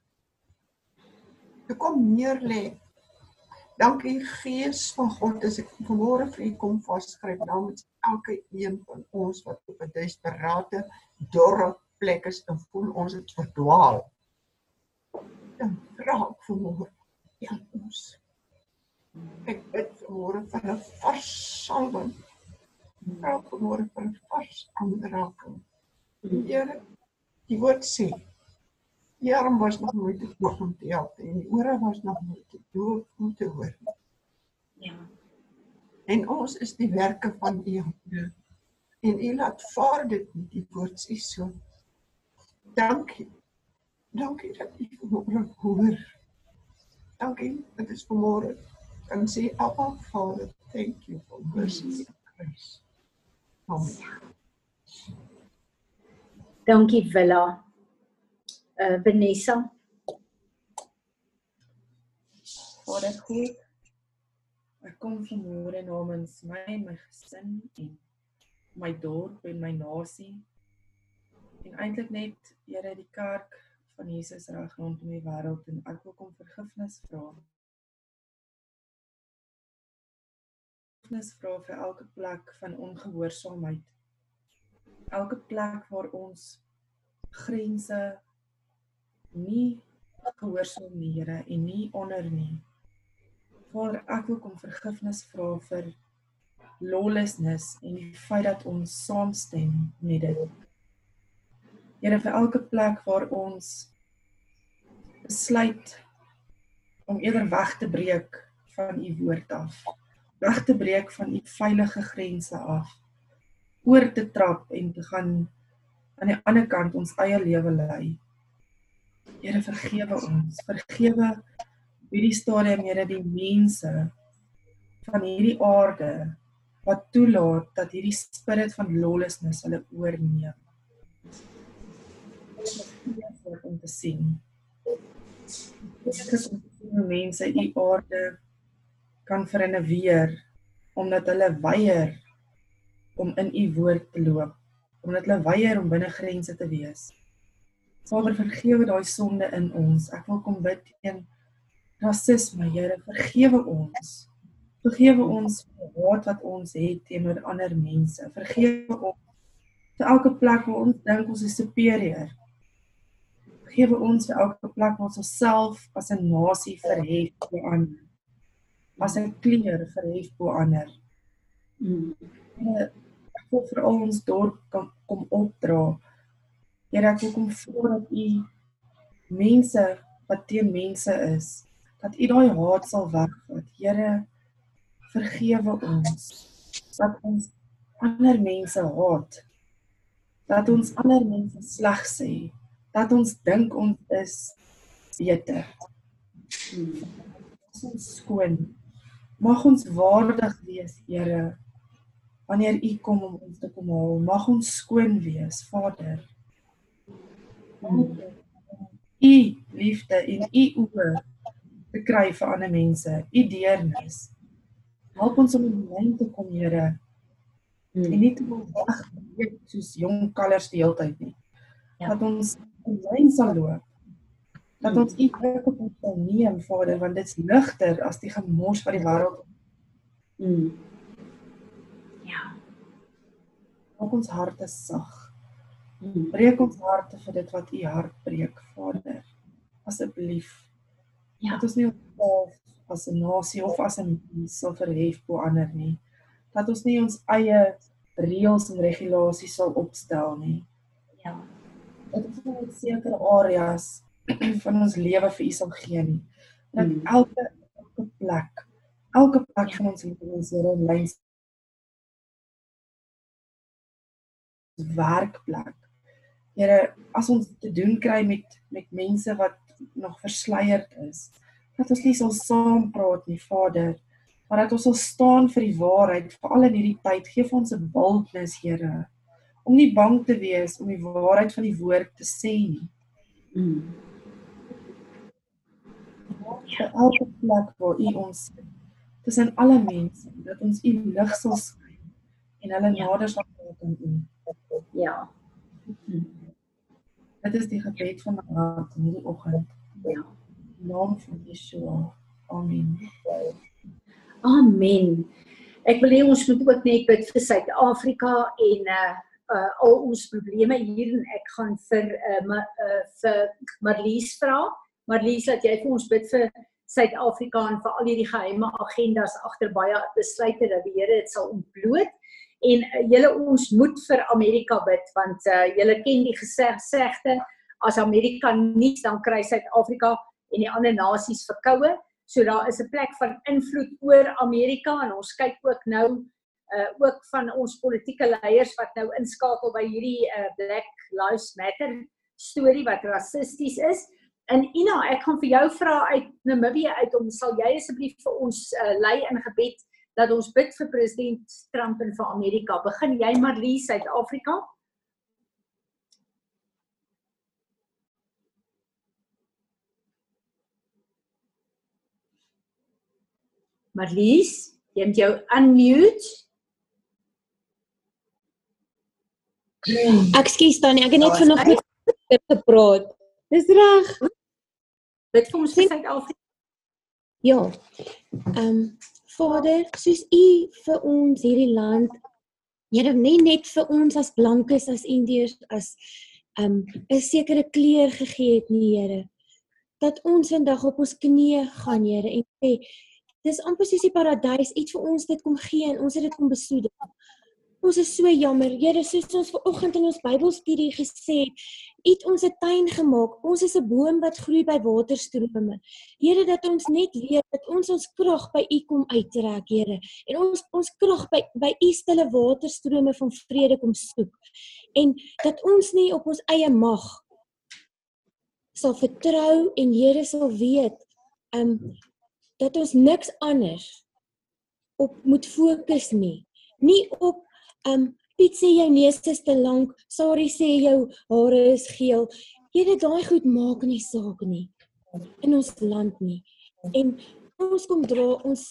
Ek kom neer lê Dankie Gees van God as ek vanmôre vir u kom vasskryf namens elke een van ons wat op 'n desperate dorre plek is en voel ons het verdwaal. Dan vra ek vanmôre help ons. Ek bid vanmôre vir 'n vars salwing. Vra vanmôre vir 'n vars aanraking. Here, die woord sê Die arm was nog nooit te hoog om te help en die ore was nog nooit te doof om te hoor. Ja. En ons is die werke van U hande. En U laat vaar dit met die woord sê so. Dankie. Dankie dat U vanmôre hoor. Dankie dat dit vanmôre kan sê Abba Vader, thank you for mercy and grace. Amen. Dankie Willa uh Vanessa. Vader God, ek kom vanmôre namens my en my gesin en my dorp en my nasie en eintlik net Here die kerk van Jesus reg rondom die wêreld en ek wil kom vergifnis vra. Vergifnis vra vir elke plek van ongehoorsaamheid. Elke plek waar ons grense nie gehoorsaam nie, Here, en nie onder nie. Vader, ek wil kom vergifnis vra vir lawlessness en die feit dat ons saamstem met dit. Here, vir elke plek waar ons besluit om eerder weg te breek van u woord af, weg te breek van u veilige grense af, oor te trap en te gaan aan die ander kant ons eie lewe lei. Here vergewe ons. Vergewe hierdie stadium Here die mense van hierdie aarde wat toelaat dat hierdie spirit van lawlessness hulle oorneem. Om te sien. Ek is om mense in die aarde kan verinneweer omdat hulle weier om in u woord te loop, omdat hulle weier om binne grense te wees. Vader vergewe daai sonde in ons. Ek wil kom bid teen rasisme, Here, vergewe ons. Vergewe ons vir haat wat ons het teenoor ander mense. Vergewe ons vir elke plek waar ons dink ons is superieur. Vergewe ons vir elke plek waar ons onsself as 'n nasie verhef bo ander. As 'n kleur verhef bo ander. Mm. Ek wil vir al ons dorp kom, kom opdra. Here ek kom vra dat u mense wat teen mense is, dat u daai haat sal wegvat. Here vergewe ons dat ons ander mense haat. Dat ons ander mense sleg sê. Dat ons dink ons is beter. Ons skoon. Mag ons waardig wees, Here, wanneer U kom om ons te kom haal. Mag ons skoon wees, Vader u liefde en u oë te kry vir ander mense, u deernis. Help ons om in lyn te kom, Here. Hmm. En nie te wag soos jong kalvers die hele tyd nie. Ja. Dat ons in lyn sal loop. Dat ons u druk op ons sal neem, Vader, want dit's ligter as die gemors van die wêreld. Mm. Ja. Maak ons harte sag. Mm. Breek ons harte vir dit wat u hart breek, Vader. Asseblief. Ja. Dat ons nie onsself as 'n nasie of as 'n mens sal verhef bo ander nie. Dat ons nie ons eie reëls en regulasies sal opstel nie. Ja. Dat ons net sekere areas van ons lewe vir u sal gee nie. Dat Mm. elke elke plek, elke plek Ja. van ons lewens Here in lyn werkplek. Here, as ons te doen kry met met mense wat nog versleierd is, dat ons nie sal saam praat nie, Vader, maar dat ons sal staan vir die waarheid, veral in hierdie tyd. Geef ons 'n boldness, Here, om nie bang te wees om die waarheid van die woord te sê nie. Mm. Vir elke plek waar U ons sit, tussen alle mense, dat ons U lig sal skyn en hulle Ja. nader sal maak aan U. Ja. Dit is die gebed van my hart hierdie oggend. Ja. In naam van Yeshua. Amen. Amen. Ek wil hê ons moet ook net bid vir Suid-Afrika en uh uh al ons probleme hier en ek gaan vir uh, ma, uh vir Marlies vra. Marlies, laat jy vir ons bid vir Suid-Afrika en vir al hierdie geheime agendas agter baie besluite dat die Here dit sal ontbloot en uh, julle ons moet vir Amerika bid want uh julle ken die gesegde as Amerika niks dan kry Suid-Afrika en die ander nasies verkoue. So daar is 'n plek van invloed oor Amerika en ons kyk ook nou uh ook van ons politieke leiers wat nou inskakel by hierdie uh Black Lives Matter storie wat rassisties is. En Ina, ek gaan vir jou vra uit Namibië uit om sal jy asseblief vir ons uh lei in gebed dat ons bid vir president Trump en vir Amerika. Begin jy Marlie Suid-Afrika? Marlies, jy moet jou unmute. Ekskuus Tannie, ek het net vanoggend met dit gepraat. Dis reg. Bid vir ons vir Suid-Afrika. Ja. Ehm um, Vader, soos U vir ons hierdie land Here nie net vir ons as blankes as Indiërs as ehm um, 'n sekere kleur gegee het nie, Here. Dat ons vandag op ons knieë gaan, Here, en sê dis amper soos die paradys, iets vir ons dit kom gee en ons het dit kom besoedel. Ons is so jammer, Here, soos ons ver oggend in ons Bybelstudie gesê het, het ons 'n tuin gemaak. Ons is 'n boom wat groei by waterstrome. Here, dat ons net weet dat ons ons krag by U kom uittrek, Here. En ons ons krag by by U stille waterstrome van vrede kom soek. En dat ons nie op ons eie mag sal vertrou en Here sal weet, ehm um, dat ons niks anders op moet fokus nie. Nie op um, Piet sê jou neus is te lank, Sari sê jou hare is geel. Here daai goed maak nie saak nie in ons land nie. En ons kom dra ons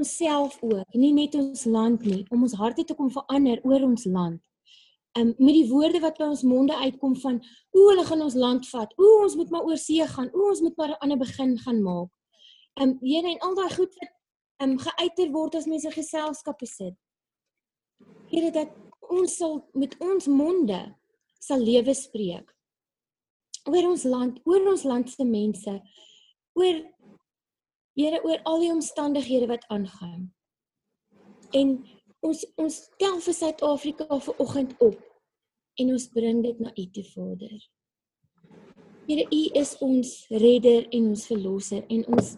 onsself ook, nie net ons land nie, om ons harte te kom verander oor ons land. Um met die woorde wat by ons monde uitkom van o, hulle gaan ons land vat. O, ons moet maar oor see gaan. O, ons moet maar 'n ander begin gaan maak. Um Here en al daai goed wat um geuiter word as mense geselskappe sit. Here dat ons sal met ons monde sal lewe spreek oor ons land, oor ons land se mense, oor Here oor al die omstandighede wat aangaan. En ons ons tel vir Suid-Afrika vir oggend op en ons bring dit na U toe, Vader. Here, U is ons redder en ons verlosser en ons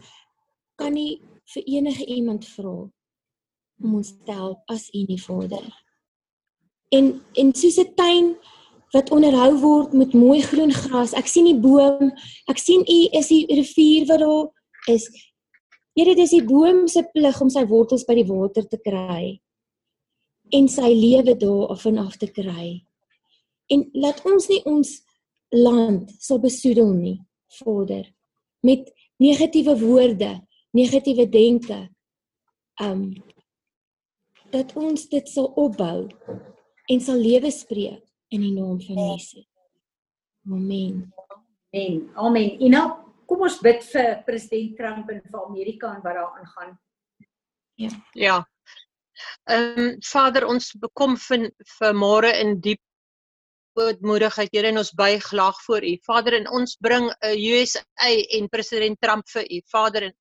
kan nie vir enige iemand vra om ons te help as U nie, Vader. En en soos 'n tuin wat onderhou word met mooi groen gras. Ek sien die boom. Ek sien U is die rivier wat daar is. Here, dis die boom se plig om sy wortels by die water te kry en sy lewe daar af en af te kry. En laat ons nie ons land sal besoedel nie, Vader, met negatiewe woorde, negatiewe denke. Um dat ons dit sal opbou en sal lewe spreek in die naam van Jesus. Amen. Amen. Amen. Ina, kom ons bid vir president Trump en vir Amerika en wat daar aangaan. Ja. Ehm um, Vader, ons bekom van vanmôre in diep ootmoedigheid, Here, en ons buig laag voor U. Vader, en ons bring 'n uh, USA en president Trump vir U. Vader, en,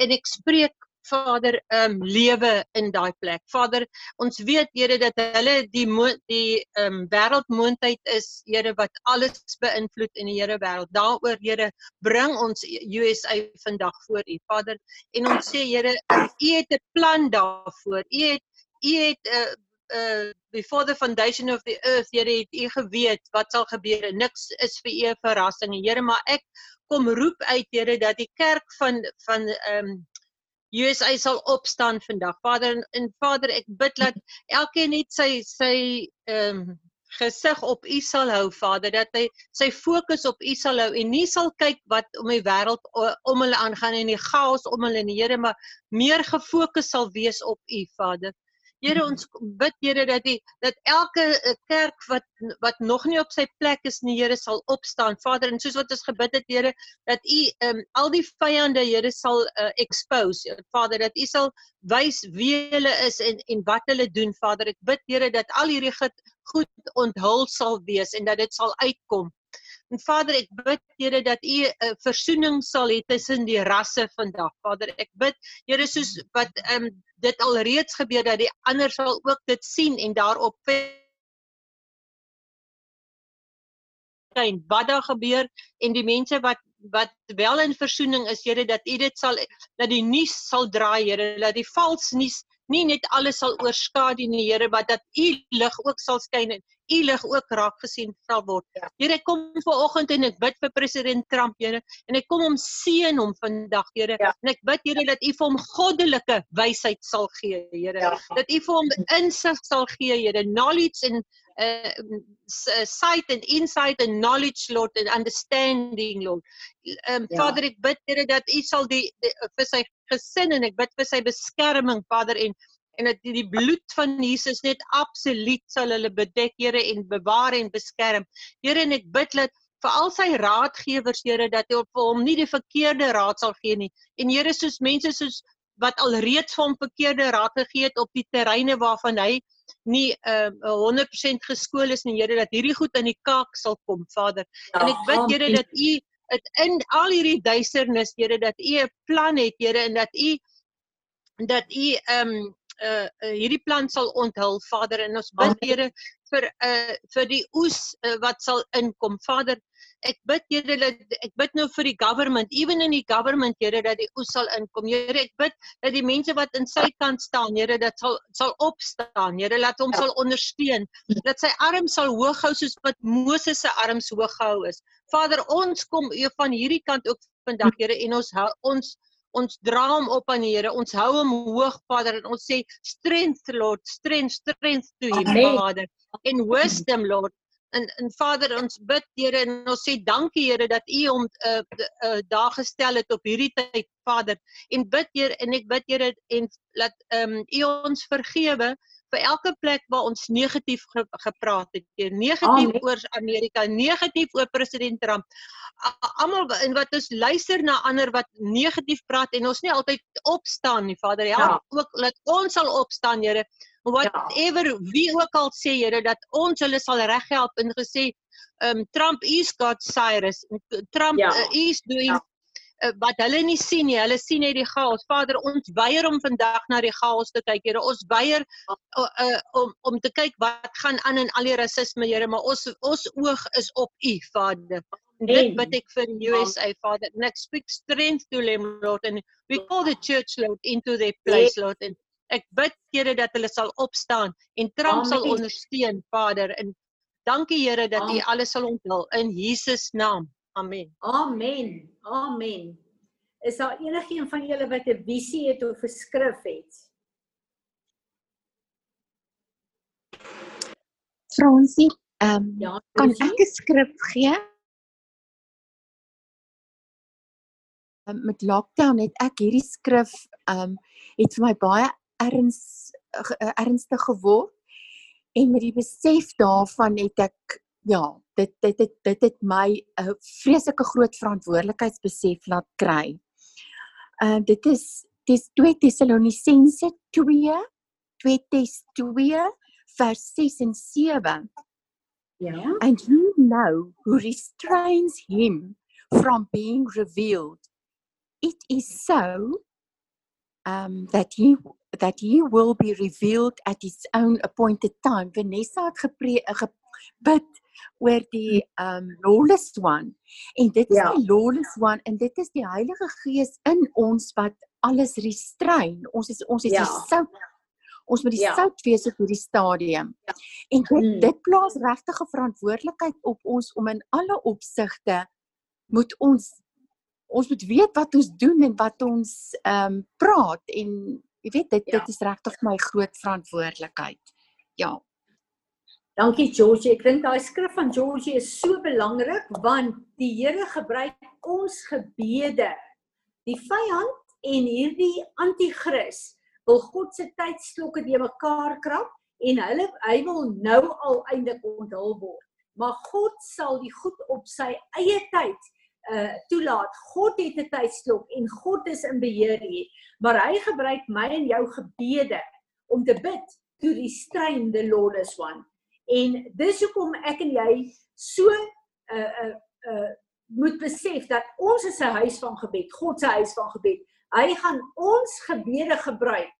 en ek spreek Vader, ehm um, lewe in daai plek. Vader, ons weet Here dat hulle die mo- die ehm um, wêreldmoondheid is, Here wat alles beïnvloed in die Here wêreld. Daaroor Here, bring ons USA vandag voor U. Vader, en ons sê Here, U het 'n plan daarvoor. U het U het 'n uh, uh before the foundation of the earth Here het u geweet wat sal gebeur niks is vir u 'n verrassing Here maar ek kom roep uit Here dat die kerk van van ehm um, USA sal opstaan vandag. Vader en, en Vader ek bid dat elkeen net sy sy ehm um, gesig op U sal hou Vader dat hy sy fokus op U sal hou en nie sal kyk wat om die wêreld om hulle aangaan en die chaos om hulle nie. Here maar meer gefokus sal wees op U Vader Here ons bid Here dat die dat elke eh, kerk wat wat nog nie op sy plek is nie Here sal opstaan. Vader en soos wat ons gebid het Here dat U um, al die vyande Here sal uh, expose. Vader dat U sal wys wie hulle is en en wat hulle doen. Vader ek bid Here dat al hierdie goed onthul sal wees en dat dit sal uitkom En Vader, ek bid Here dat U 'n uh, versoening sal hê tussen die rasse vandag. Vader, ek bid Here soos wat ehm um, dit al reeds gebeur dat die ander sal ook dit sien en daarop skyn wat daar gebeur en die mense wat wat wel in versoening is Here dat U dit sal dat die nuus sal draai Here dat die vals nuus nie net alles sal oorskadu nie Here maar dat U lig ook sal skyn en U lig ook raak gesien sal word. Here ek kom vanoggend en ek bid vir president Trump Here en ek kom om seën hom vandag Here Ja. en ek bid Here dat U vir hom goddelike wysheid sal gee Here Ja. dat U vir hom insig sal gee Here knowledge and uh, s- uh, sight and insight and knowledge Lord and understanding Lord. Um, Ja. Vader ek bid Here dat U sal die, die vir sy gesin en ek bid vir sy beskerming Vader en en dat die, bloed van Jesus net absoluut sal hulle bedek Here en bewaar en beskerm. Here en ek bid dat vir al sy raadgewers Here dat hy op hom nie die verkeerde raad sal gee nie. En Here soos mense soos wat alreeds vir hom verkeerde raad gegee het op die terreine waarvan hy nie um, 100% geskool is nie Here dat hierdie goed in die kaak sal kom Vader. En ek bid Here dat U het in al hierdie duisternis Here dat U 'n plan het Here en dat U dat U ehm um, uh, uh hierdie plan sal onthul Vader en ons bid. Here vir uh vir die oes uh, wat sal inkom Vader ek bid Here dat ek bid nou vir die government even in die government Here dat die oes sal inkom Here ek bid dat die mense wat in sy kant staan Here dat sal sal opstaan Here laat hom Ja. sal ondersteun dat sy arm sal hoog hou soos wat Moses se arms hoog gehou is Vader ons kom u van hierdie kant ook vandag Here en ons hou ons ons dra hom op aan die Here. Ons hou hom hoog, Vader, en ons sê strength Lord, strength, strength to him, Amen. Vader. En wisdom Lord. En en Vader, ons bid Here en ons sê dankie Here dat U hom uh, uh, daar gestel het op hierdie tyd, Vader. En bid Here en ek bid Here en laat ehm um, U ons vergewe vir elke plek waar ons negatief ge gepraat het. Heer. Negatief Amen. oor Amerika, negatief oor president Trump. Almal en wat ons luister na ander wat negatief praat en ons nie altyd opstaan nie, Vader. Help Ja. ook laat ons sal opstaan, Here. Whatever wie ook al sê, Here, dat ons hulle sal reghelp en gesê um Trump is God Cyrus. Trump Ja. uh, is doing Ja. uh, wat hulle nie sien nie. Hulle sien net die chaos. Vader, ons weier om vandag na die chaos te kyk, Here. Ons weier uh, uh, om om te kyk wat gaan aan in al die rasisme, Here, maar ons ons oog is op U, Vader. En dit bid ek vir USA, Vader. And I speak strength to them, Lord. And we call the church, Lord, into their place, Lord. And ek bid, Here, dat hulle sal opstaan en Trump sal Amen. ondersteun, Vader. En dankie, Here, dat U Amen. alles sal onthul in Jesus naam. Amen. Amen. Amen. Is daar enigiemand van julle wat 'n visie het of 'n skrif het? Fransie, ehm um, Ja, kan ek 'n skrif gee? Um, met lockdown het ek hierdie skrif ehm um, het vir my baie erns eh, ernstig geword en met die besef daarvan het ek ja, dit dit dit dit het my 'n uh, vreeslike groot verantwoordelikheidsbesef laat kry. Ehm uh, dit is dis 2 Tessalonisense 2 2 Tes 2 vers 6 en 7. Ja. And you know who restrains him from being revealed. It is so um that he that he will be revealed at his own appointed time. Vanessa het gepre gebid oor die um lawless one en dit is Ja. die lawless one en dit is die Heilige Gees in ons wat alles restrain. Ons is ons is Ja. die sout ons moet die Ja. sout wees op hierdie stadium. En dit Mm. dit plaas regtig 'n verantwoordelikheid op ons om in alle opsigte moet ons ons moet weet wat ons doen en wat ons ehm um, praat en jy weet dit Ja. dit is regtig my groot verantwoordelikheid. Ja. Dankie Georgie. Ek dink daai skrif van Georgie is so belangrik want die Here gebruik ons gebede. Die vyand en hierdie anti-kris wil God se tydslokke de mekaar krap en hulle hy wil nou al eindelik onthul word. Maar God sal die goed op sy eie tyd uh toelaat. God het 'n tydslok en God is in beheer hier, maar hy gebruik my en jou gebede om te bid to restrain the lawless one. En dis hoekom ek en jy so uh uh uh moet besef dat ons is 'n huis van gebed, God se huis van gebed. Hy gaan ons gebede gebruik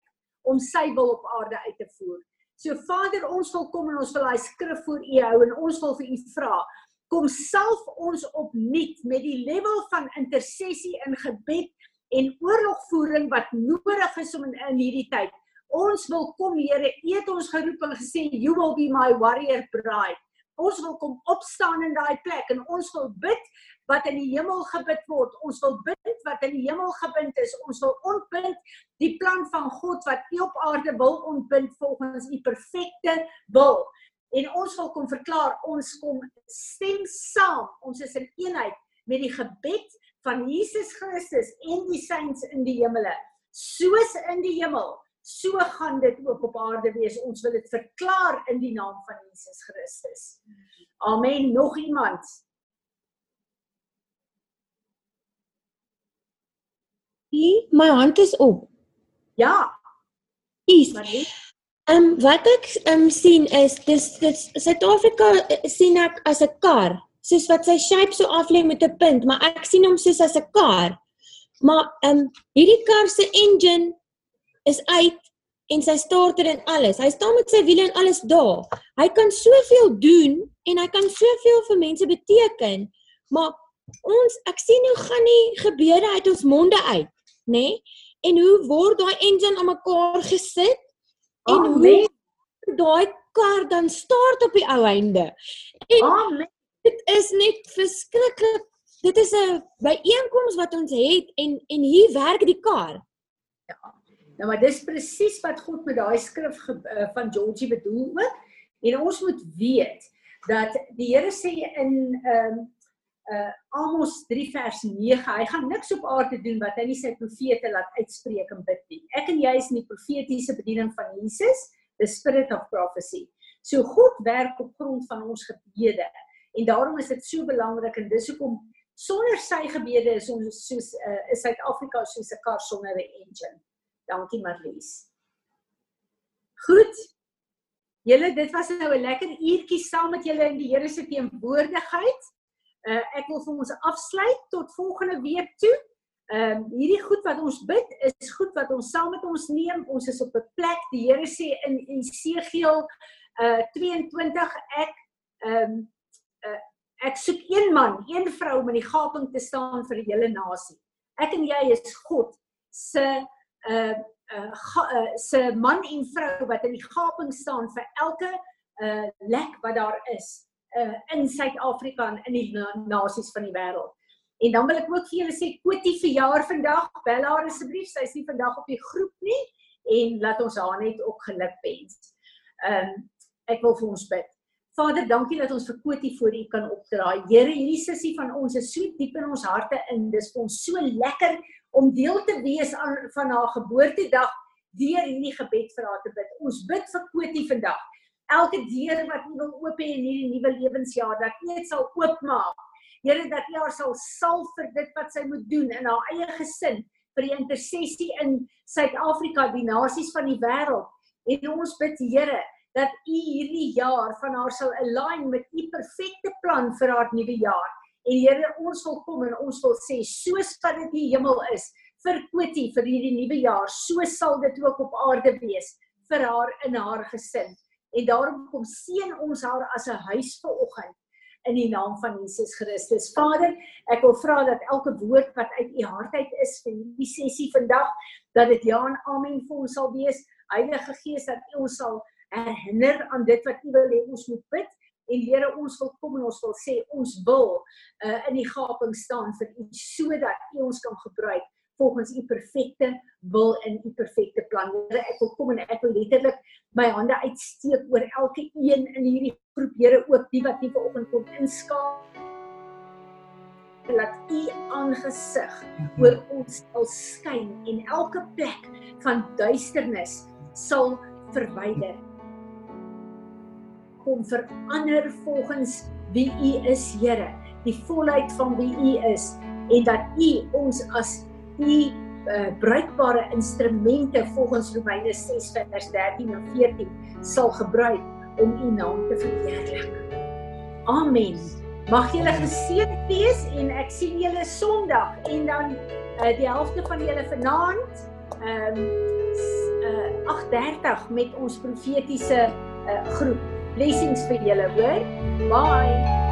om sy wil op aarde uit te voer. So Vader, ons wil kom en ons wil daai skrif voor U hou en ons wil vir U vra, kom salf ons opnuut met die level van intersessie in gebed en oorlogvoering wat nodig is om in, in hierdie tyd. Ons wil kom Here, U het ons geroep en gesê you will be my warrior bride. Ons wil kom opstaan in daai plek en ons wil bid wat in die hemel gebid word. Ons wil bid wat in die hemel gebind is. Ons wil ontbind die plan van God wat U op aarde wil ontbind volgens U perfekte wil. En ons wil kom verklaar, ons kom stem saam. Ons is in eenheid met die gebed van Jesus Christus en die saints in die hemele. Soos in die hemel, so gaan dit ook op aarde wees. Ons wil dit verklaar in die naam van Jesus Christus. Amen. Nog iemand? Nee, my hand is op. Ja, Kies. Ehm um, wat ek ehm um, sien is dis dis Suid-Afrika eh, sien ek as 'n kar, soos wat sy shape so af lê met 'n punt, maar ek sien hom soos as 'n kar. Maar ehm um, hierdie kar se engine is uit en sy starter en alles. Hy staan met sy wiele en alles daar. Hy kan soveel doen en hy kan soveel vir mense beteken, maar ons ek sien hoe gaan die gebede uit ons monde uit, nê? Nee? En hoe word daai engine aan mekaar gesit? En Amen. hoe daai kar dan start op die ou einde. En Amen. dit is net verskriklik. Dit is 'n byeenkoms wat ons het en en hier werk die kar. Nou maar dis presies wat God met daai skrif ge, uh, van Georgie bedoel ook. En ons moet weet dat die Here sê in ehm um, uh Amos 3 vers 9, hy gaan niks op aarde doen wat hy nie sy profete laat uitspreek en bid nie. Ek en jy is in die profetiese bediening van Jesus, the spirit of prophecy. So God werk op grond van ons gebede. En daarom is dit so belangrik en dis hoekom sonder sy gebede is ons soos uh, is Suid-Afrika soos 'n kar sonder 'n engine. Dankie Marlies. Goed. Julle, dit was nou 'n lekker uurtjie saam met julle in die Here se teenwoordigheid. Uh ek wil vir ons afsluit tot volgende week toe. Ehm um, hierdie goed wat ons bid is goed wat ons saam met ons neem. Ons is op 'n plek. Die Here sê in Esegiel uh 22 ek ehm um, uh ek soek een man, een vrou om in die gaping te staan vir die hele nasie. Ek en jy is God se uh uh, ga, uh se man en vrou wat in die gaping staan vir elke uh lek wat daar is uh in Suid-Afrika en in die na nasies van die wêreld. En dan wil ek ook vir julle sê Kotie verjaar vandag. Bel haar asseblief. Sy is nie vandag op die groep nie en laat ons haar net ook geluk wens. Ehm um, ek wil vir ons bid. Vader, dankie dat ons vir Kotie voor U kan opdraai. Here, hierdie sussie van ons is so diep in ons harte in. Dis vir ons so lekker om deel te wees aan van haar geboortedag deur hierdie gebed vir haar te bid. Ons bid vir Kotie vandag elke deur wat U wil oop hê in hierdie nuwe lewensjaar dat U dit sal oopmaak. Here dat U haar sal salf vir dit wat sy moet doen in haar eie gesin vir die intersessie in Suid-Afrika, die nasies van die wêreld. En ons bid Here dat U hierdie jaar van haar sal align met U perfekte plan vir haar nuwe jaar. En Here, ons wil kom en ons wil sê soos wat dit die hemel is vir Kotie vir hierdie nuwe jaar, so sal dit ook op aarde wees vir haar in haar gesin. En daarom kom seën ons haar as 'n huis vir oggend in die naam van Jesus Christus. Vader, ek wil vra dat elke woord wat uit u hart uit is vir hierdie sessie vandag, dat dit ja en amen vir ons sal wees. Heilige Gees, dat u ons sal herinner aan dit wat u wil hê ons moet bid en Here ons wil kom en ons wil sê ons wil uh, in die gaping staan vir u sodat u ons kan gebruik volgens u perfekte wil en u perfekte plan. Here ek wil kom en ek wil letterlik my hande uitsteek oor elke een in hierdie groep. Here ook die wat nie vanoggend kom inskakel. Laat u aangesig oor ons sal skyn en elke plek van duisternis sal verwyder. Kom verander volgens wie U is, Here, die volheid van wie U is en dat U ons as U uh, bruikbare instrumente volgens Romeine 6 vers 13 en 14 sal gebruik om U naam te verheerlik. Amen. Mag julle geseën wees en ek sien julle Sondag en dan uh, die helfte van julle vanaand ehm um, uh, 8:30 met ons profetiese uh, groep. Blessings vir julle, hoor. Bye.